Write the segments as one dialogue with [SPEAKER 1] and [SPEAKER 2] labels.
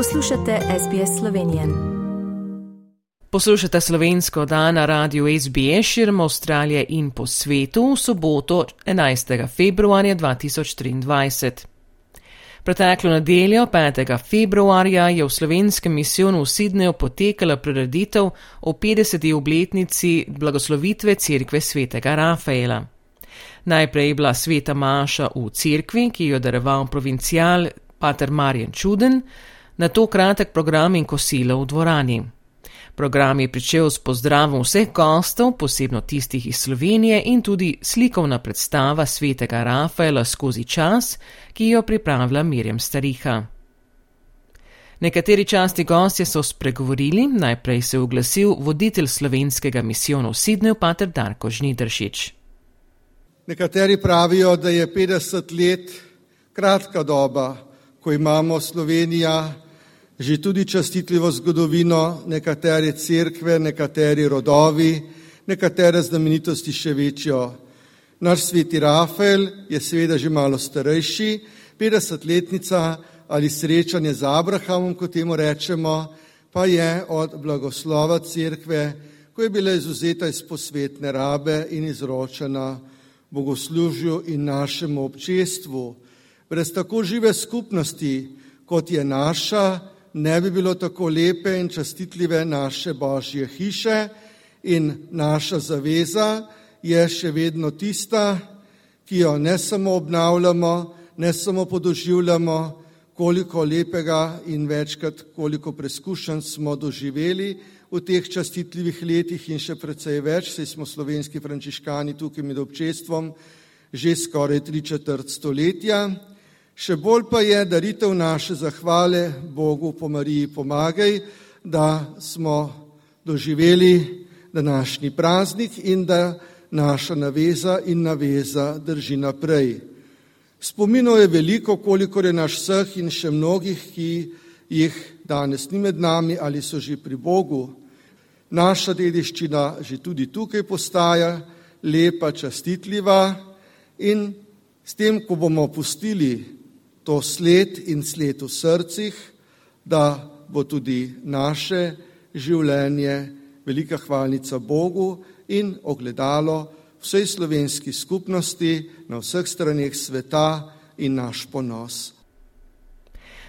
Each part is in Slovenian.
[SPEAKER 1] Poslušate SBS Slovenije.
[SPEAKER 2] Poslušate slovensko dan na radiju SBS širom Avstralije in po svetu v soboto 11. februarja 2023. Preteklo nedeljo, 5. februarja, je v slovenskem misijonu v Sidneju potekala prireditev o 50. obletnici blagoslovitve cerkve svetega Rafaela. Najprej je bila sveta Maša v cerkvi, ki jo daroval provincial Pater Marjan Čuden, na to kratek program in kosilo v dvorani. Program je pričel s pozdravom vseh gostov, posebno tistih iz Slovenije in tudi slikovna predstava svetega Rafaela skozi čas, ki jo pripravlja Mirjam Stariha. Nekateri časti gostje so spregovorili, najprej se je oglasil voditelj slovenskega misijona v Sidneju, pater Darko Žnidršič.
[SPEAKER 3] Nekateri pravijo, da je 50 let kratka doba, ko imamo Slovenija že tudi častitljivo zgodovino, nekatere cerkve, nekateri rodovi, nekatere znamenitosti še večjo. Naš sveti Rafael je seveda že malo starejši, 50-letnica ali srečanje z Abrahamom, kot temu rečemo, pa je od blagoslova cerkve, ko je bila izuzeta iz posvetne rabe in izročena bogoslužju in našemu občestvu. Brez tako žive skupnosti, kot je naša, ne bi bilo tako lepe in častitljive naše božje hiše in naša zaveza je še vedno tista, ki jo ne samo obnavljamo, ne samo podoživljamo, koliko lepega in večkrat koliko preskušenj smo doživeli v teh častitljivih letih in še precej več, saj smo slovenski frančiškani tukaj med občestvom že skoraj tri četrt stoletja. Še bolj pa je daritev naše zahvale Bogu po Mariji pomagaj, da smo doživeli današnji praznik in da naša naveza in naveza drži naprej. Spominov je veliko, koliko je naš vseh in še mnogih, ki jih danes ni med nami ali so že pri Bogu. Naša dediščina že tudi tukaj postaja lepa, častitljiva in s tem, ko bomo pustili to sled in sled v srcih, da bo tudi naše življenje velika hvalnica Bogu in ogledalo vsej slovenski skupnosti na vseh straneh sveta in naš ponos.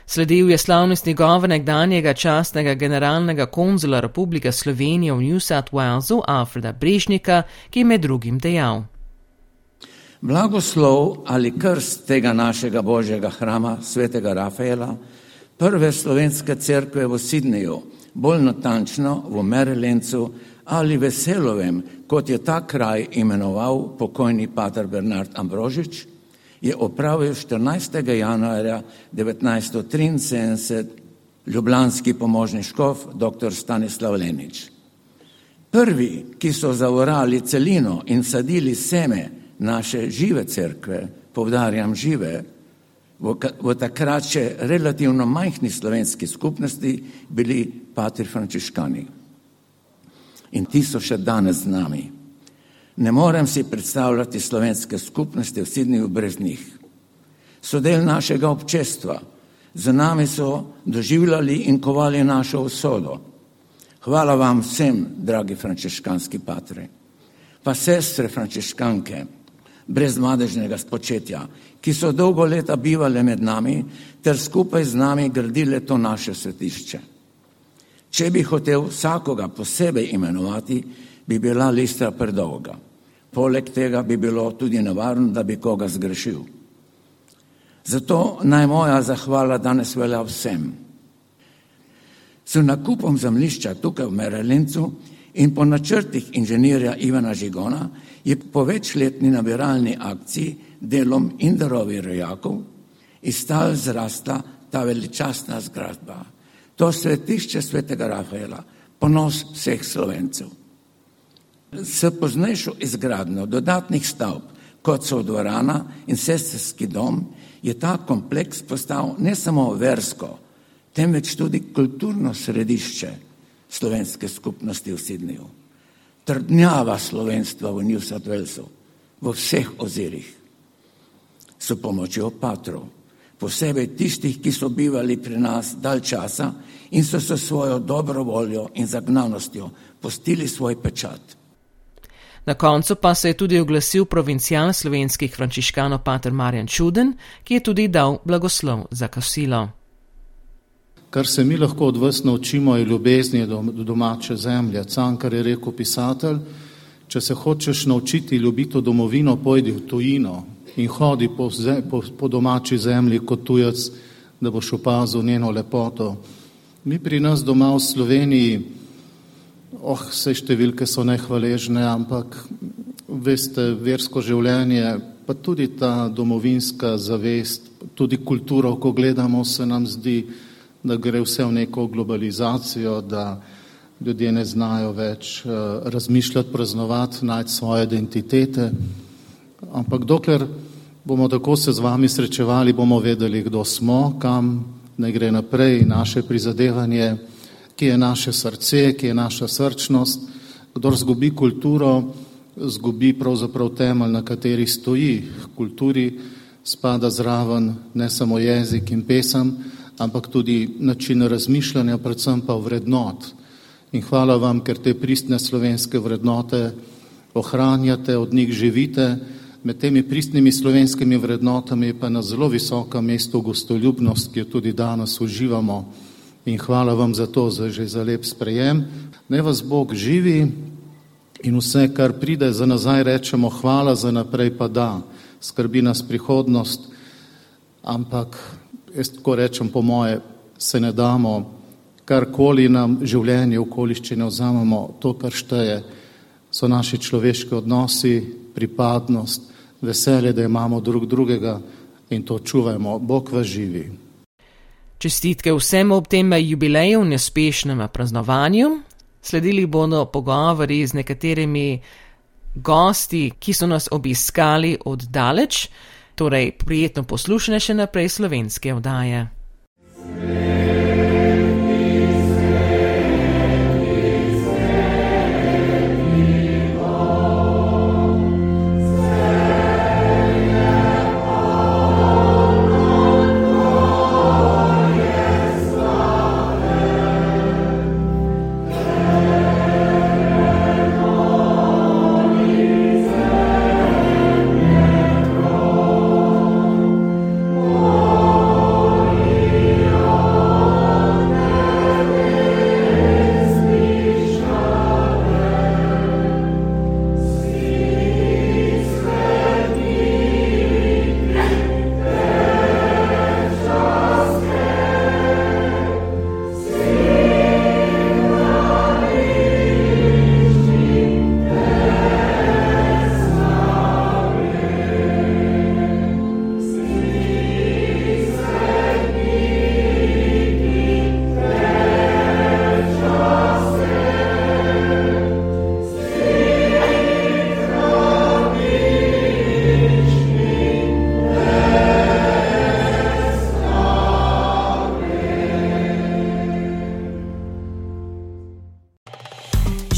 [SPEAKER 2] Sledil je slavnostni govor nekdanjega častnega generalnega konzula Republike Slovenije v New South Walesu Alfreda Brežnika, ki je med drugim dejal.
[SPEAKER 4] Blagoslov ali krst tega našega božjega hrama, svetega Rafaela, prve slovenske cerkve v Sidneju, bolj natančno v Merelencu ali Veselovem, kot je ta kraj imenoval pokojni pater Bernard Ambrožič, je opravil 14. januarja 1973 ljubljanski pomožni škof dr. Stanislav Lenič. Prvi, ki so zavorali celino in sadili seme, naše žive crkve, povdarjam žive, v, v takrat še relativno majhni slovenski skupnosti bili patri frančiškani. In ti so še danes z nami. Ne morem si predstavljati slovenske skupnosti v Sidniju brez njih. So del našega občestva, za nami so doživljali in kovali našo usodo. Hvala vam vsem, dragi frančiškanski patri, pa sestre frančiškanke brez mladežnega spočetja, ki so dolgo leta bivali med nami ter skupaj z nami gradili to naše svetišče. Če bi hotel vsakoga posebej imenovati, bi bila lista predolga. Poleg tega bi bilo tudi nevarno, da bi koga zgrešil. Zato naj moja zahvala danes velja vsem. S nakupom zemljišča tukaj v Merelincu in po načrtih inženirja Ivana Žigona je po večletni nabiralni akciji delom in darovi rojakov iz tal zrastla ta veličastna zgradba. To svetišče svetega Rafaela, ponos vseh slovencev. S poznejšo izgradnjo dodatnih stavb, kot so dvorana in sestrski dom, je ta kompleks postal ne samo versko, temveč tudi kulturno središče slovenske skupnosti v Sidniju trdnjava slovenstva v New South Walesu v vseh ozirih s pomočjo patrov, posebej tistih, ki so bivali pri nas dalj časa in so se svojo dobro voljo in zagnanostjo postili svoj pečat.
[SPEAKER 2] Na koncu pa se je tudi oglasil provincial slovenskih frančiškanov Pater Marjan Čuden, ki je tudi dal blagoslov za kosilo.
[SPEAKER 5] Kar se mi lahko od vas naučimo, je ljubezni do domače zemlje. Cankar je rekel pisatelj, če se hočeš naučiti ljubiti domovino, pojdi v tujino in hodi po, po, po domači zemlji kot tujec, da boš opazil njeno lepoto. Mi pri nas doma v Sloveniji Oh, vse številke so nehvaležne, ampak veste, versko življenje, pa tudi ta domovinska zavest, tudi kulturo, ko gledamo, se nam zdi, da gre vse v neko globalizacijo, da ljudje ne znajo več uh, razmišljati, praznovati, najti svoje identitete. Ampak dokler bomo tako se z vami srečevali, bomo vedeli, kdo smo, kam ne gre naprej naše prizadevanje ki je naše srce, ki je naša srčnost. Kdor zgubi kulturo, zgubi pravzaprav temelj, na kateri stoji. Kulturi spada zraven ne samo jezik in pesem, ampak tudi način razmišljanja, predvsem pa vrednot. In hvala vam, ker te pristne slovenske vrednote ohranjate, od njih živite. Med temi pristnimi slovenskimi vrednotami je pa na zelo visokem mestu gostoljubnost, ki jo tudi danes uživamo in hvala vam za to, za že za lep sprejem. Ne vas Bog živi in vse, kar pride za nazaj, rečemo hvala, za naprej pa da, skrbi nas prihodnost, ampak jaz tako rečem po moje, se ne damo, karkoli nam življenje, okoliščine vzamemo, to, kar šteje, so naši človeški odnosi, pripadnost, veselje, da imamo drug drugega in to čuvajmo. Bog vas živi.
[SPEAKER 2] Čestitke vsem ob tem jubileju in uspešnem praznovanju. Sledili bodo pogovori z nekaterimi gosti, ki so nas obiskali od daleč, torej prijetno poslušanje še naprej slovenske